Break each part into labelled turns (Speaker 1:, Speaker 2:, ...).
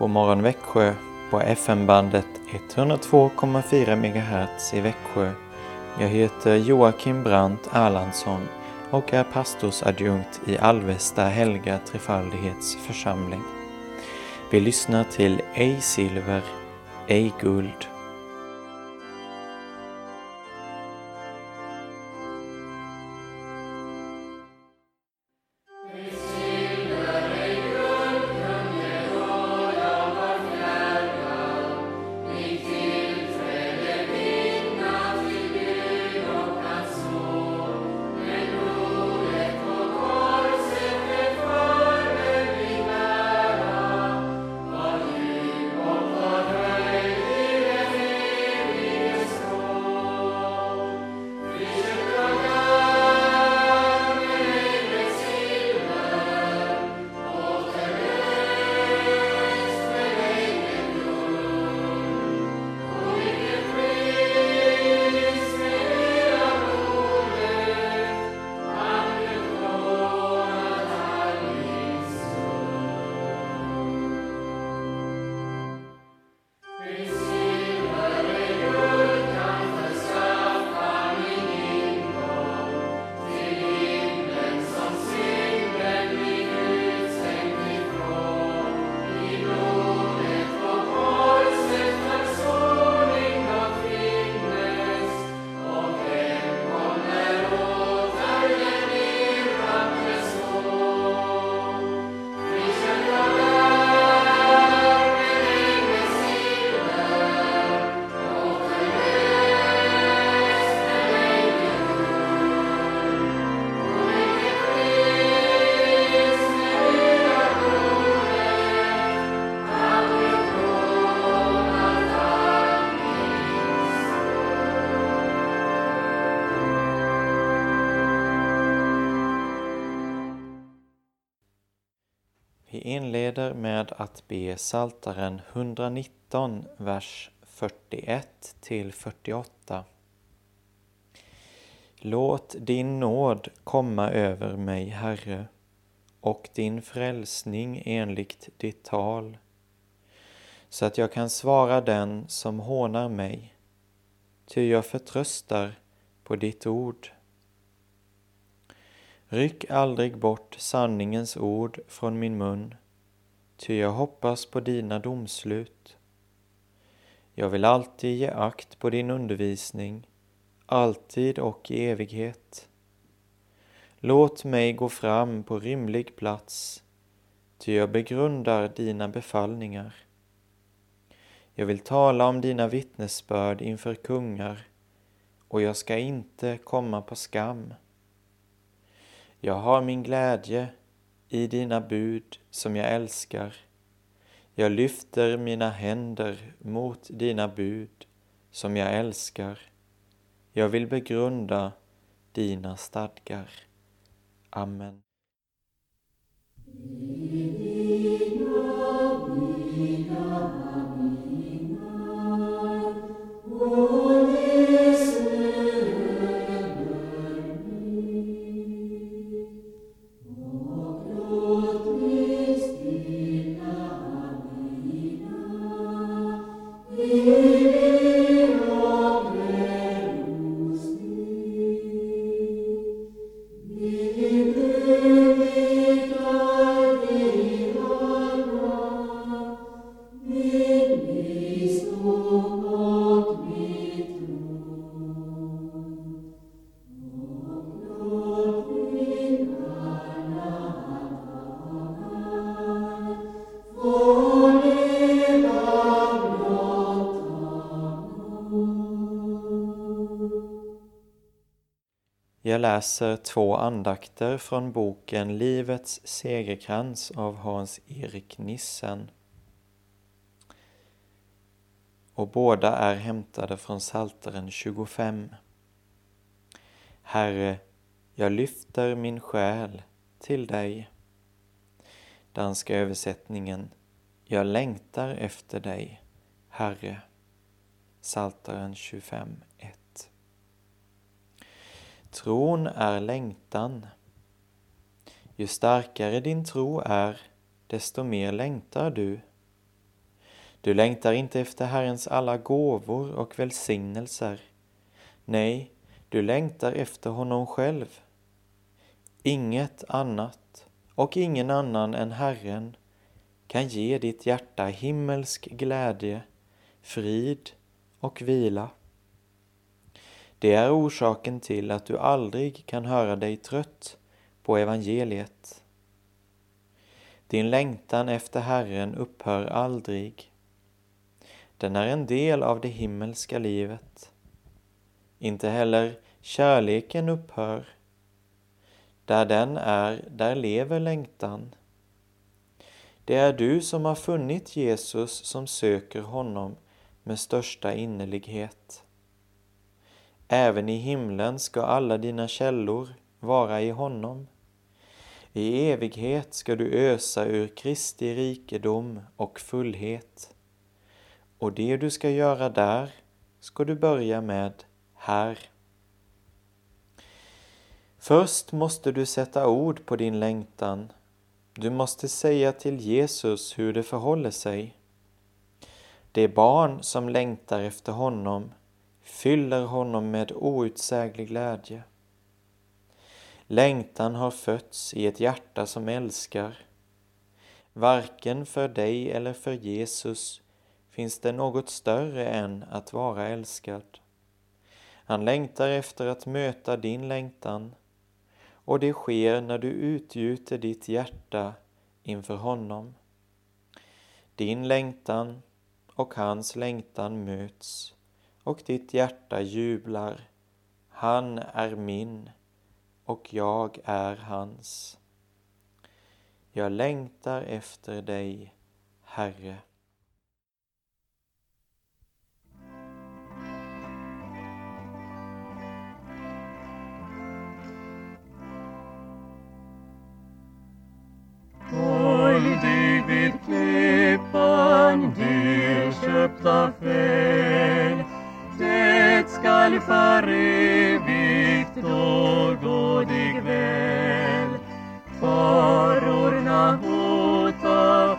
Speaker 1: God morgon Växjö på FM-bandet 102,4 MHz i Växjö. Jag heter Joakim Brandt Erlandsson och är pastorsadjunkt i Alvesta Helga Trefaldighets församling. Vi lyssnar till Ej silver, ej guld. Inleder med att be Saltaren 119, vers 41 till 48. Låt din nåd komma över mig, Herre, och din frälsning enligt ditt tal, så att jag kan svara den som hånar mig, ty jag förtröstar på ditt ord. Ryck aldrig bort sanningens ord från min mun, ty jag hoppas på dina domslut. Jag vill alltid ge akt på din undervisning, alltid och i evighet. Låt mig gå fram på rymlig plats, ty jag begrundar dina befallningar. Jag vill tala om dina vittnesbörd inför kungar, och jag ska inte komma på skam. Jag har min glädje i dina bud som jag älskar. Jag lyfter mina händer mot dina bud som jag älskar. Jag vill begrunda dina stadgar. Amen. Läser två andakter från boken Livets segerkrans av Hans-Erik Nissen. Och båda är hämtade från Salteren 25. Herre, jag lyfter min själ till dig. Danska översättningen Jag längtar efter dig, Herre. Salteren 25, 1. Tron är längtan. Ju starkare din tro är, desto mer längtar du. Du längtar inte efter Herrens alla gåvor och välsignelser. Nej, du längtar efter honom själv. Inget annat och ingen annan än Herren kan ge ditt hjärta himmelsk glädje, frid och vila. Det är orsaken till att du aldrig kan höra dig trött på evangeliet. Din längtan efter Herren upphör aldrig. Den är en del av det himmelska livet. Inte heller kärleken upphör. Där den är, där lever längtan. Det är du som har funnit Jesus som söker honom med största innerlighet. Även i himlen ska alla dina källor vara i honom. I evighet ska du ösa ur Kristi rikedom och fullhet. Och det du ska göra där ska du börja med här. Först måste du sätta ord på din längtan. Du måste säga till Jesus hur det förhåller sig. Det barn som längtar efter honom fyller honom med outsäglig glädje. Längtan har fötts i ett hjärta som älskar. Varken för dig eller för Jesus finns det något större än att vara älskad. Han längtar efter att möta din längtan och det sker när du utgjuter ditt hjärta inför honom. Din längtan och hans längtan möts och ditt hjärta jublar. Han är min och jag är hans. Jag längtar efter dig, Herre.
Speaker 2: Håll dig vid klippan, dyrköpta fel. Skall för evigt då gå dig väl. Farorna hota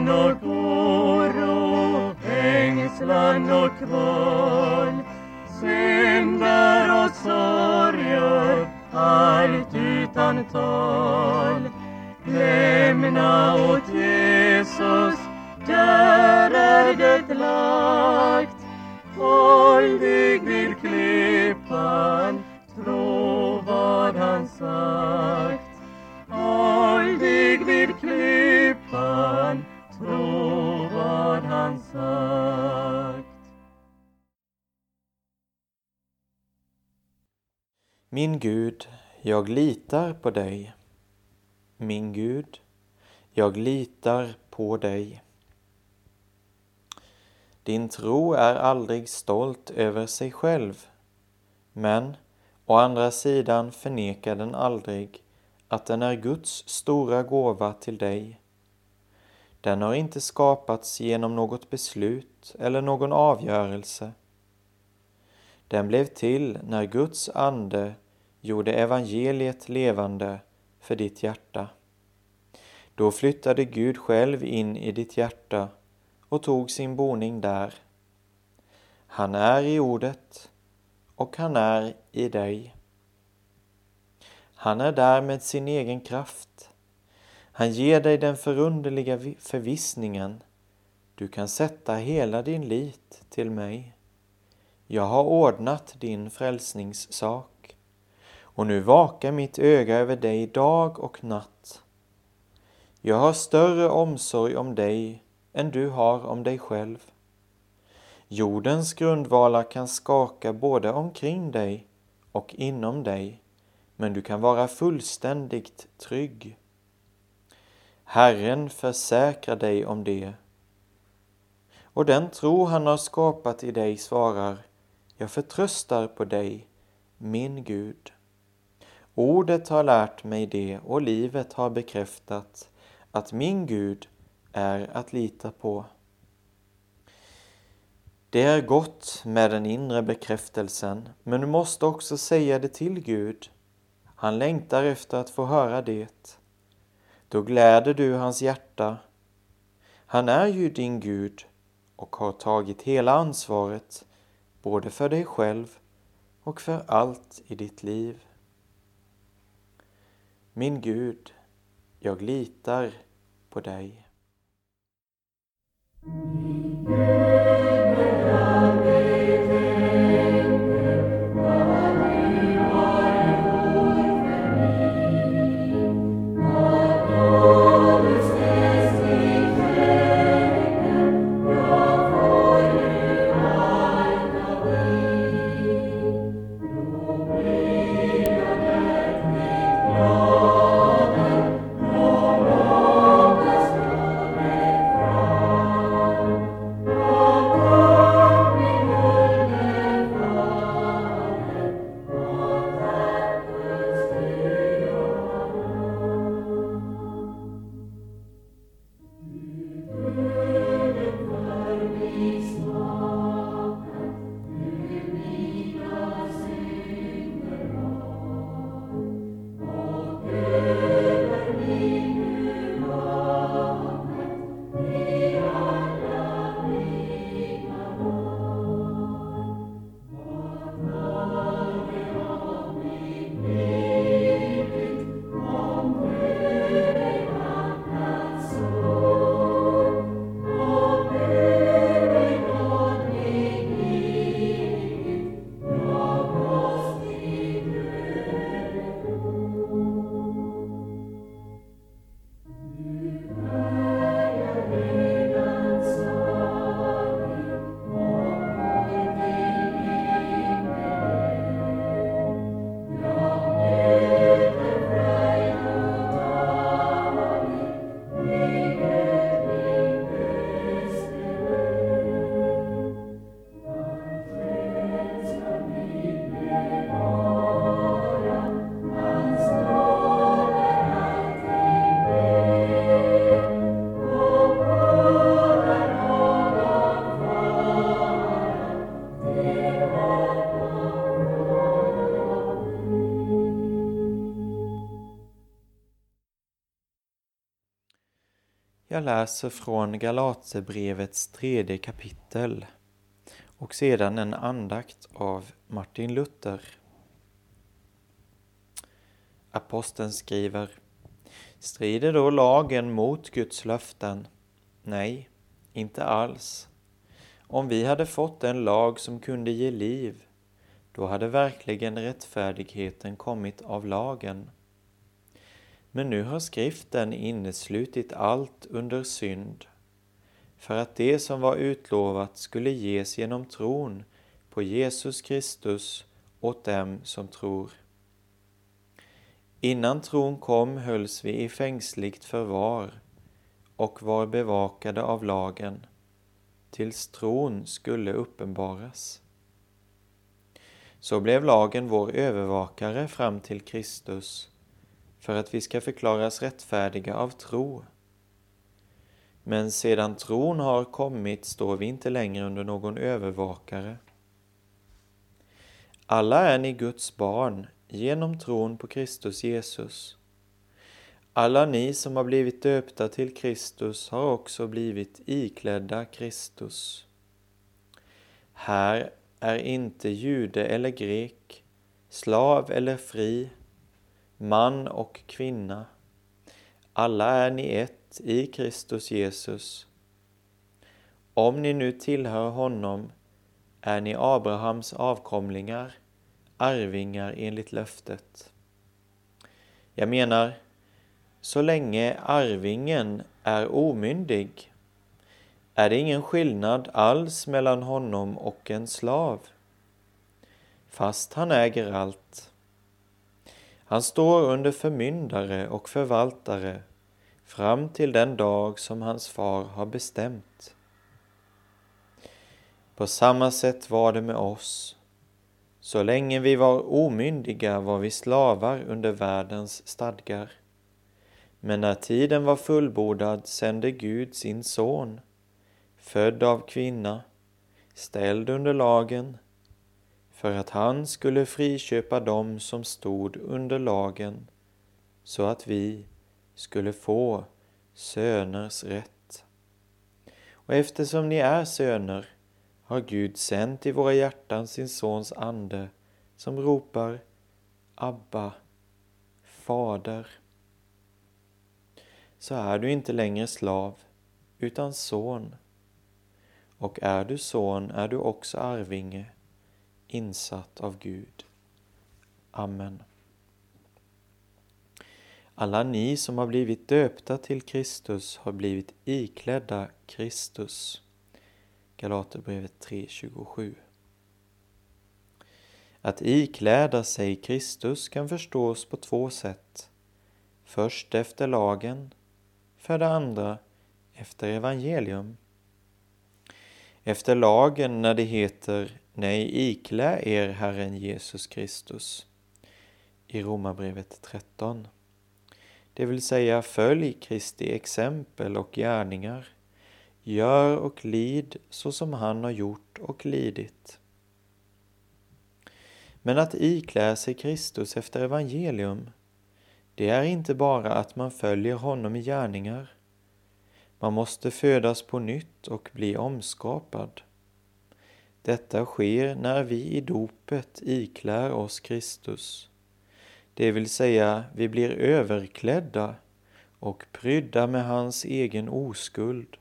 Speaker 2: ängslan och oro, ängslan och kval, synder och sorger, allt utan tal. Lämna åt Jesus, där är det lagt. Håll dig vid klippan, tro vad han sagt. Han.
Speaker 1: Min Gud, jag litar på dig. Min Gud, jag litar på dig. Din tro är aldrig stolt över sig själv, men å andra sidan förnekar den aldrig att den är Guds stora gåva till dig. Den har inte skapats genom något beslut eller någon avgörelse. Den blev till när Guds ande gjorde evangeliet levande för ditt hjärta. Då flyttade Gud själv in i ditt hjärta och tog sin boning där. Han är i ordet och han är i dig. Han är där med sin egen kraft. Han ger dig den förunderliga förvissningen du kan sätta hela din lit till mig. jag har ordnat din frälsningssak. Och nu vakar mitt öga över dig dag och natt. Jag har större omsorg om dig än du har om dig själv. Jordens grundvalar kan skaka både omkring dig och inom dig, men du kan vara fullständigt trygg. Herren försäkrar dig om det. Och den tro han har skapat i dig svarar, jag förtröstar på dig, min Gud. Ordet har lärt mig det och livet har bekräftat att min Gud är att lita på. Det är gott med den inre bekräftelsen, men du måste också säga det till Gud. Han längtar efter att få höra det. Då gläder du hans hjärta. Han är ju din Gud och har tagit hela ansvaret både för dig själv och för allt i ditt liv. Min Gud, jag litar på dig. Jag läser från Galaterbrevets tredje kapitel och sedan en andakt av Martin Luther. Aposteln skriver Strider då lagen mot Guds löften? Nej, inte alls. Om vi hade fått en lag som kunde ge liv, då hade verkligen rättfärdigheten kommit av lagen. Men nu har skriften inneslutit allt under synd, för att det som var utlovat skulle ges genom tron på Jesus Kristus åt dem som tror. Innan tron kom hölls vi i fängsligt förvar och var bevakade av lagen, tills tron skulle uppenbaras. Så blev lagen vår övervakare fram till Kristus, för att vi ska förklaras rättfärdiga av tro. Men sedan tron har kommit står vi inte längre under någon övervakare. Alla är ni Guds barn genom tron på Kristus Jesus. Alla ni som har blivit döpta till Kristus har också blivit iklädda Kristus. Här är inte jude eller grek, slav eller fri, man och kvinna. Alla är ni ett i Kristus Jesus. Om ni nu tillhör honom är ni Abrahams avkomlingar, arvingar enligt löftet. Jag menar, så länge arvingen är omyndig är det ingen skillnad alls mellan honom och en slav, fast han äger allt. Han står under förmyndare och förvaltare fram till den dag som hans far har bestämt. På samma sätt var det med oss. Så länge vi var omyndiga var vi slavar under världens stadgar. Men när tiden var fullbordad sände Gud sin son, född av kvinna, ställd under lagen, för att han skulle friköpa dem som stod under lagen, så att vi skulle få söners rätt. Och eftersom ni är söner har Gud sänt i våra hjärtan sin Sons ande som ropar Abba, Fader. Så är du inte längre slav, utan son. Och är du son är du också arvinge, insatt av Gud. Amen. Alla ni som har blivit döpta till Kristus har blivit iklädda Kristus. Galaterbrevet 3.27 Att ikläda sig Kristus kan förstås på två sätt. Först efter lagen, för det andra efter evangelium. Efter lagen när det heter Nej, iklä er Herren Jesus Kristus i Romarbrevet 13. Det vill säga följ Kristi exempel och gärningar Gör och lid så som han har gjort och lidit. Men att iklä sig Kristus efter evangelium, det är inte bara att man följer honom i gärningar. Man måste födas på nytt och bli omskapad. Detta sker när vi i dopet iklär oss Kristus. Det vill säga, vi blir överklädda och prydda med hans egen oskuld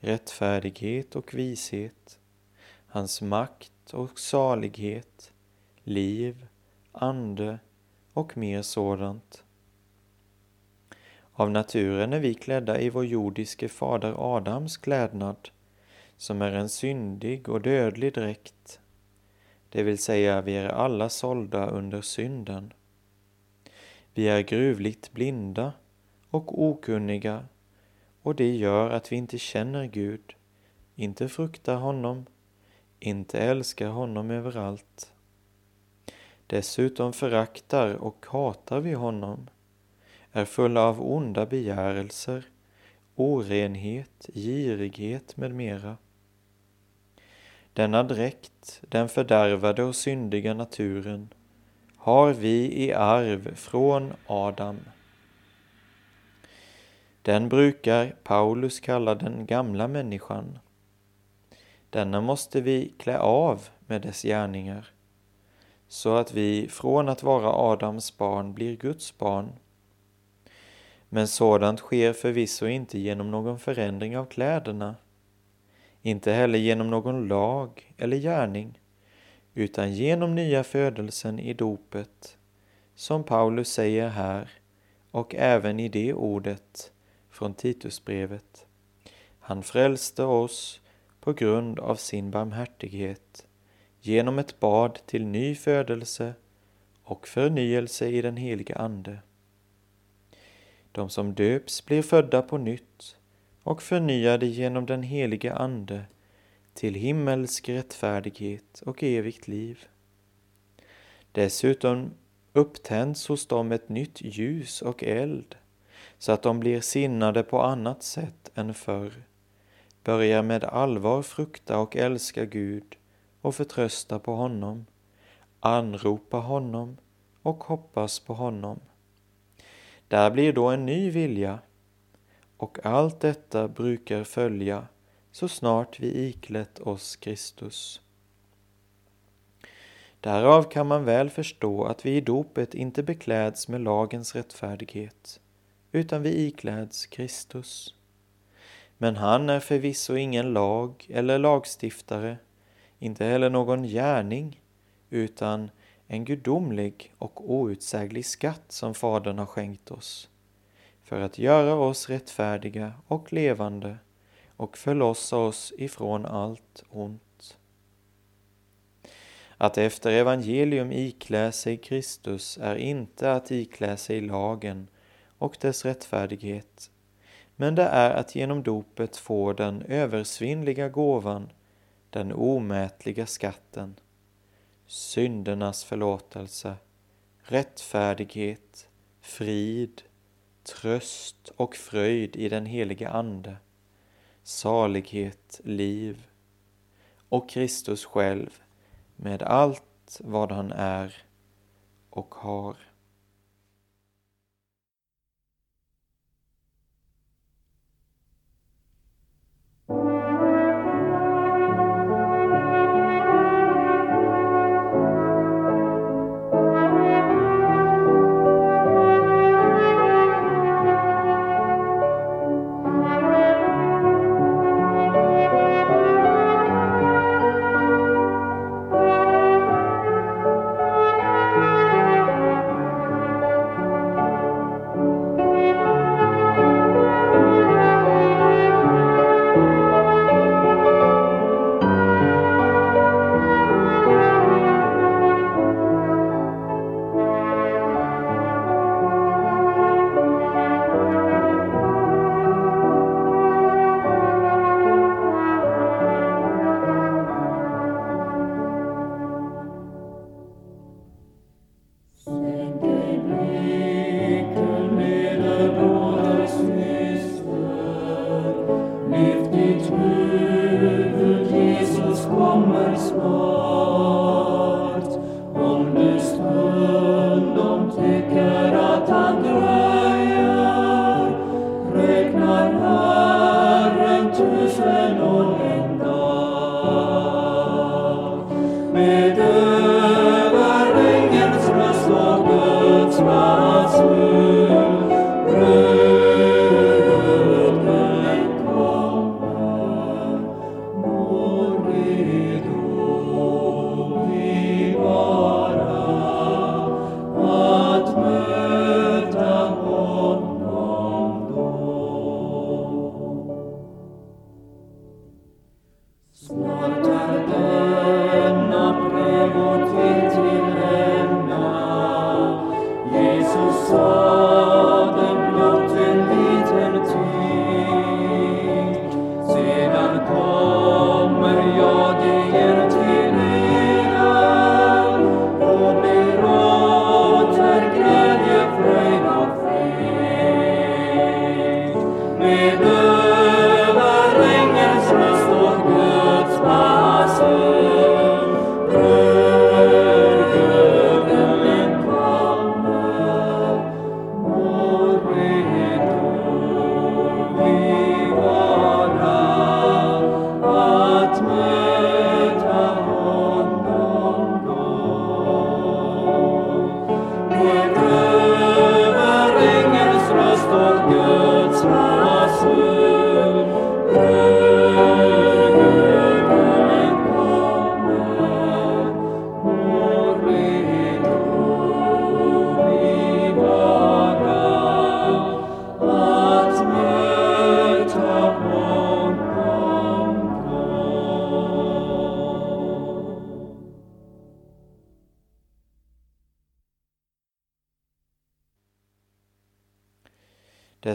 Speaker 1: rättfärdighet och vishet, hans makt och salighet, liv, ande och mer sådant. Av naturen är vi klädda i vår jordiske fader Adams klädnad, som är en syndig och dödlig dräkt, det vill säga vi är alla sålda under synden. Vi är gruvligt blinda och okunniga och det gör att vi inte känner Gud, inte fruktar honom, inte älskar honom överallt. Dessutom föraktar och hatar vi honom, är fulla av onda begärelser, orenhet, girighet med mera. Denna dräkt, den fördärvade och syndiga naturen, har vi i arv från Adam. Den brukar Paulus kalla den gamla människan. Denna måste vi klä av med dess gärningar, så att vi från att vara Adams barn blir Guds barn. Men sådant sker förvisso inte genom någon förändring av kläderna, inte heller genom någon lag eller gärning, utan genom nya födelsen i dopet, som Paulus säger här och även i det ordet från Titusbrevet. Han frälste oss på grund av sin barmhärtighet genom ett bad till ny födelse och förnyelse i den helige Ande. De som döps blir födda på nytt och förnyade genom den helige Ande till himmelsk rättfärdighet och evigt liv. Dessutom upptänds hos dem ett nytt ljus och eld så att de blir sinnade på annat sätt än förr, börjar med allvar frukta och älska Gud och förtrösta på honom, anropa honom och hoppas på honom. Där blir då en ny vilja och allt detta brukar följa så snart vi iklätt oss Kristus. Därav kan man väl förstå att vi i dopet inte bekläds med lagens rättfärdighet utan vi ikläds Kristus. Men han är förvisso ingen lag eller lagstiftare,
Speaker 2: inte heller någon gärning, utan en gudomlig och outsäglig skatt som Fadern har skänkt oss, för att göra oss rättfärdiga och levande och förlossa oss ifrån allt ont. Att efter evangelium iklä sig Kristus är inte att iklä sig lagen och dess rättfärdighet, men det är att genom dopet få den översvinnliga gåvan, den omätliga skatten, syndernas förlåtelse, rättfärdighet, frid, tröst och fröjd i den helige Ande, salighet, liv och Kristus själv med allt vad han är och har.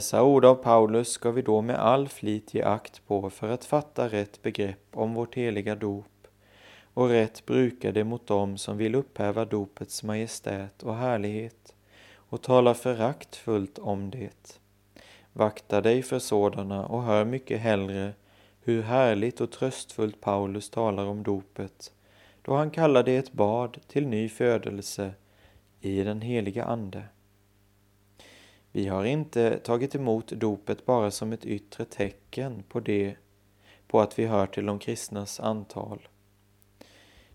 Speaker 2: Dessa ord av Paulus ska vi då med all flit ge akt på för att fatta rätt begrepp om vårt heliga dop och rätt bruka det mot dem som vill upphäva dopets majestät och härlighet och tala föraktfullt om det. Vakta dig för sådana och hör mycket hellre hur härligt och tröstfullt Paulus talar om dopet, då han kallar det ett bad till ny födelse i den heliga Ande. Vi har inte tagit emot dopet bara som ett yttre tecken på det, på att vi hör till de kristnas antal.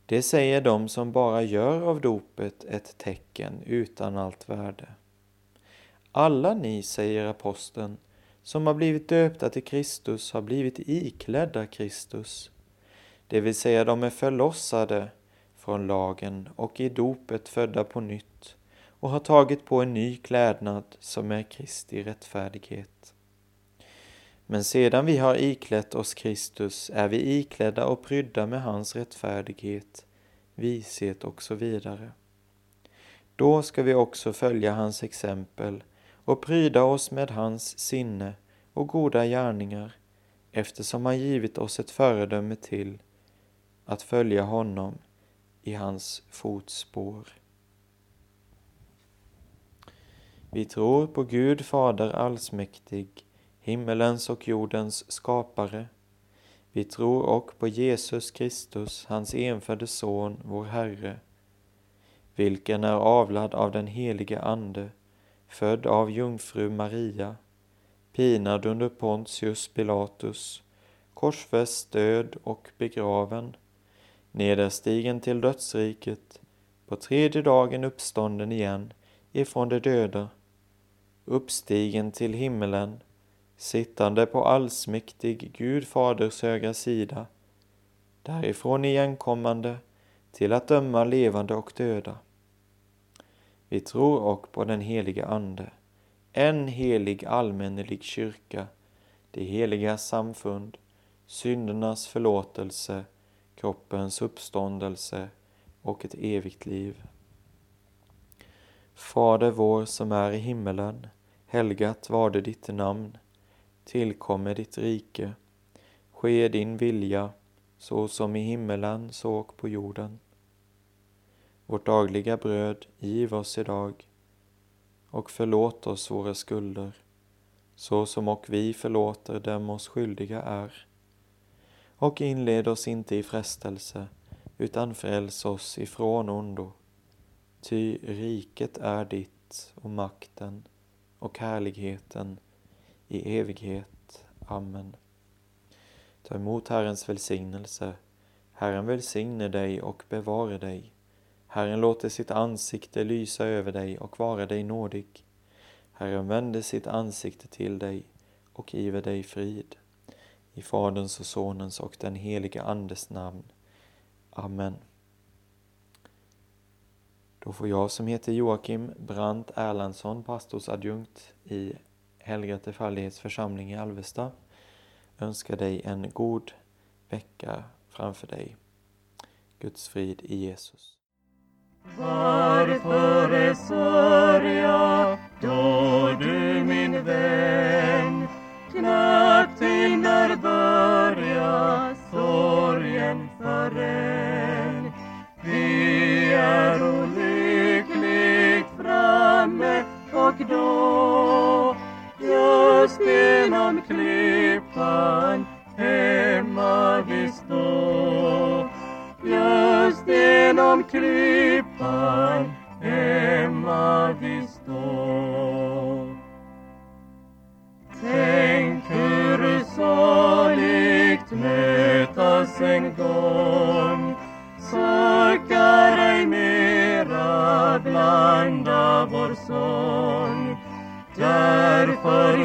Speaker 2: Det säger de som bara gör av dopet ett tecken utan allt värde. Alla ni, säger aposteln, som har blivit döpta till Kristus har blivit iklädda Kristus.
Speaker 1: det vill säga de är förlossade från lagen och i dopet födda på nytt och har tagit på en ny klädnad som är Kristi rättfärdighet. Men sedan vi har iklätt oss Kristus är vi iklädda och prydda med hans rättfärdighet, vishet och så vidare. Då ska vi också följa hans exempel och pryda oss med hans sinne och goda gärningar eftersom han givit oss ett föredöme till att följa honom i hans fotspår. Vi tror på Gud Fader allsmäktig, himmelens och jordens skapare. Vi tror också på Jesus Kristus, hans enfödde Son, vår Herre, vilken är avlad av den helige Ande, född av jungfru Maria, pinad under Pontius Pilatus, korsfäst, död och begraven, nederstigen till dödsriket, på tredje dagen uppstånden igen ifrån de döda, uppstigen till himmelen, sittande på allsmäktig Gud Faders högra sida, därifrån igenkommande till att döma levande och döda. Vi tror och på den helige Ande, en helig allmännelig kyrka, det heliga samfund, syndernas förlåtelse, kroppens uppståndelse och ett evigt liv. Fader vår som är i himmelen. Helgat varde ditt namn. Tillkomme ditt rike. Ske din vilja, så som i himmelen så och på jorden. Vårt dagliga bröd giv oss idag och förlåt oss våra skulder, så som och vi förlåter dem oss skyldiga är. Och inled oss inte i frestelse, utan fräls oss ifrån ondo. Ty riket är ditt och makten och härligheten i evighet. Amen. Ta emot Herrens välsignelse. Herren välsigne dig och bevare dig. Herren låter sitt ansikte lysa över dig och vara dig nådig. Herren vände sitt ansikte till dig och giver dig frid. I Faderns och Sonens och den helige Andes namn. Amen. Då får jag som heter Joakim Brandt Erlandsson, pastorsadjunkt i Helga Trefaldighets församling i Alvesta, önska dig en god vecka framför dig. Guds frid i Jesus.
Speaker 2: Varför sörja då du min vän knappt hinner börja sorgen förrän vi är då. Just genom klippan hemma vi stå, Just genom klippan hemma vi stå. Tänk hur saligt mötas en gång. Söka dig mera bland song, der for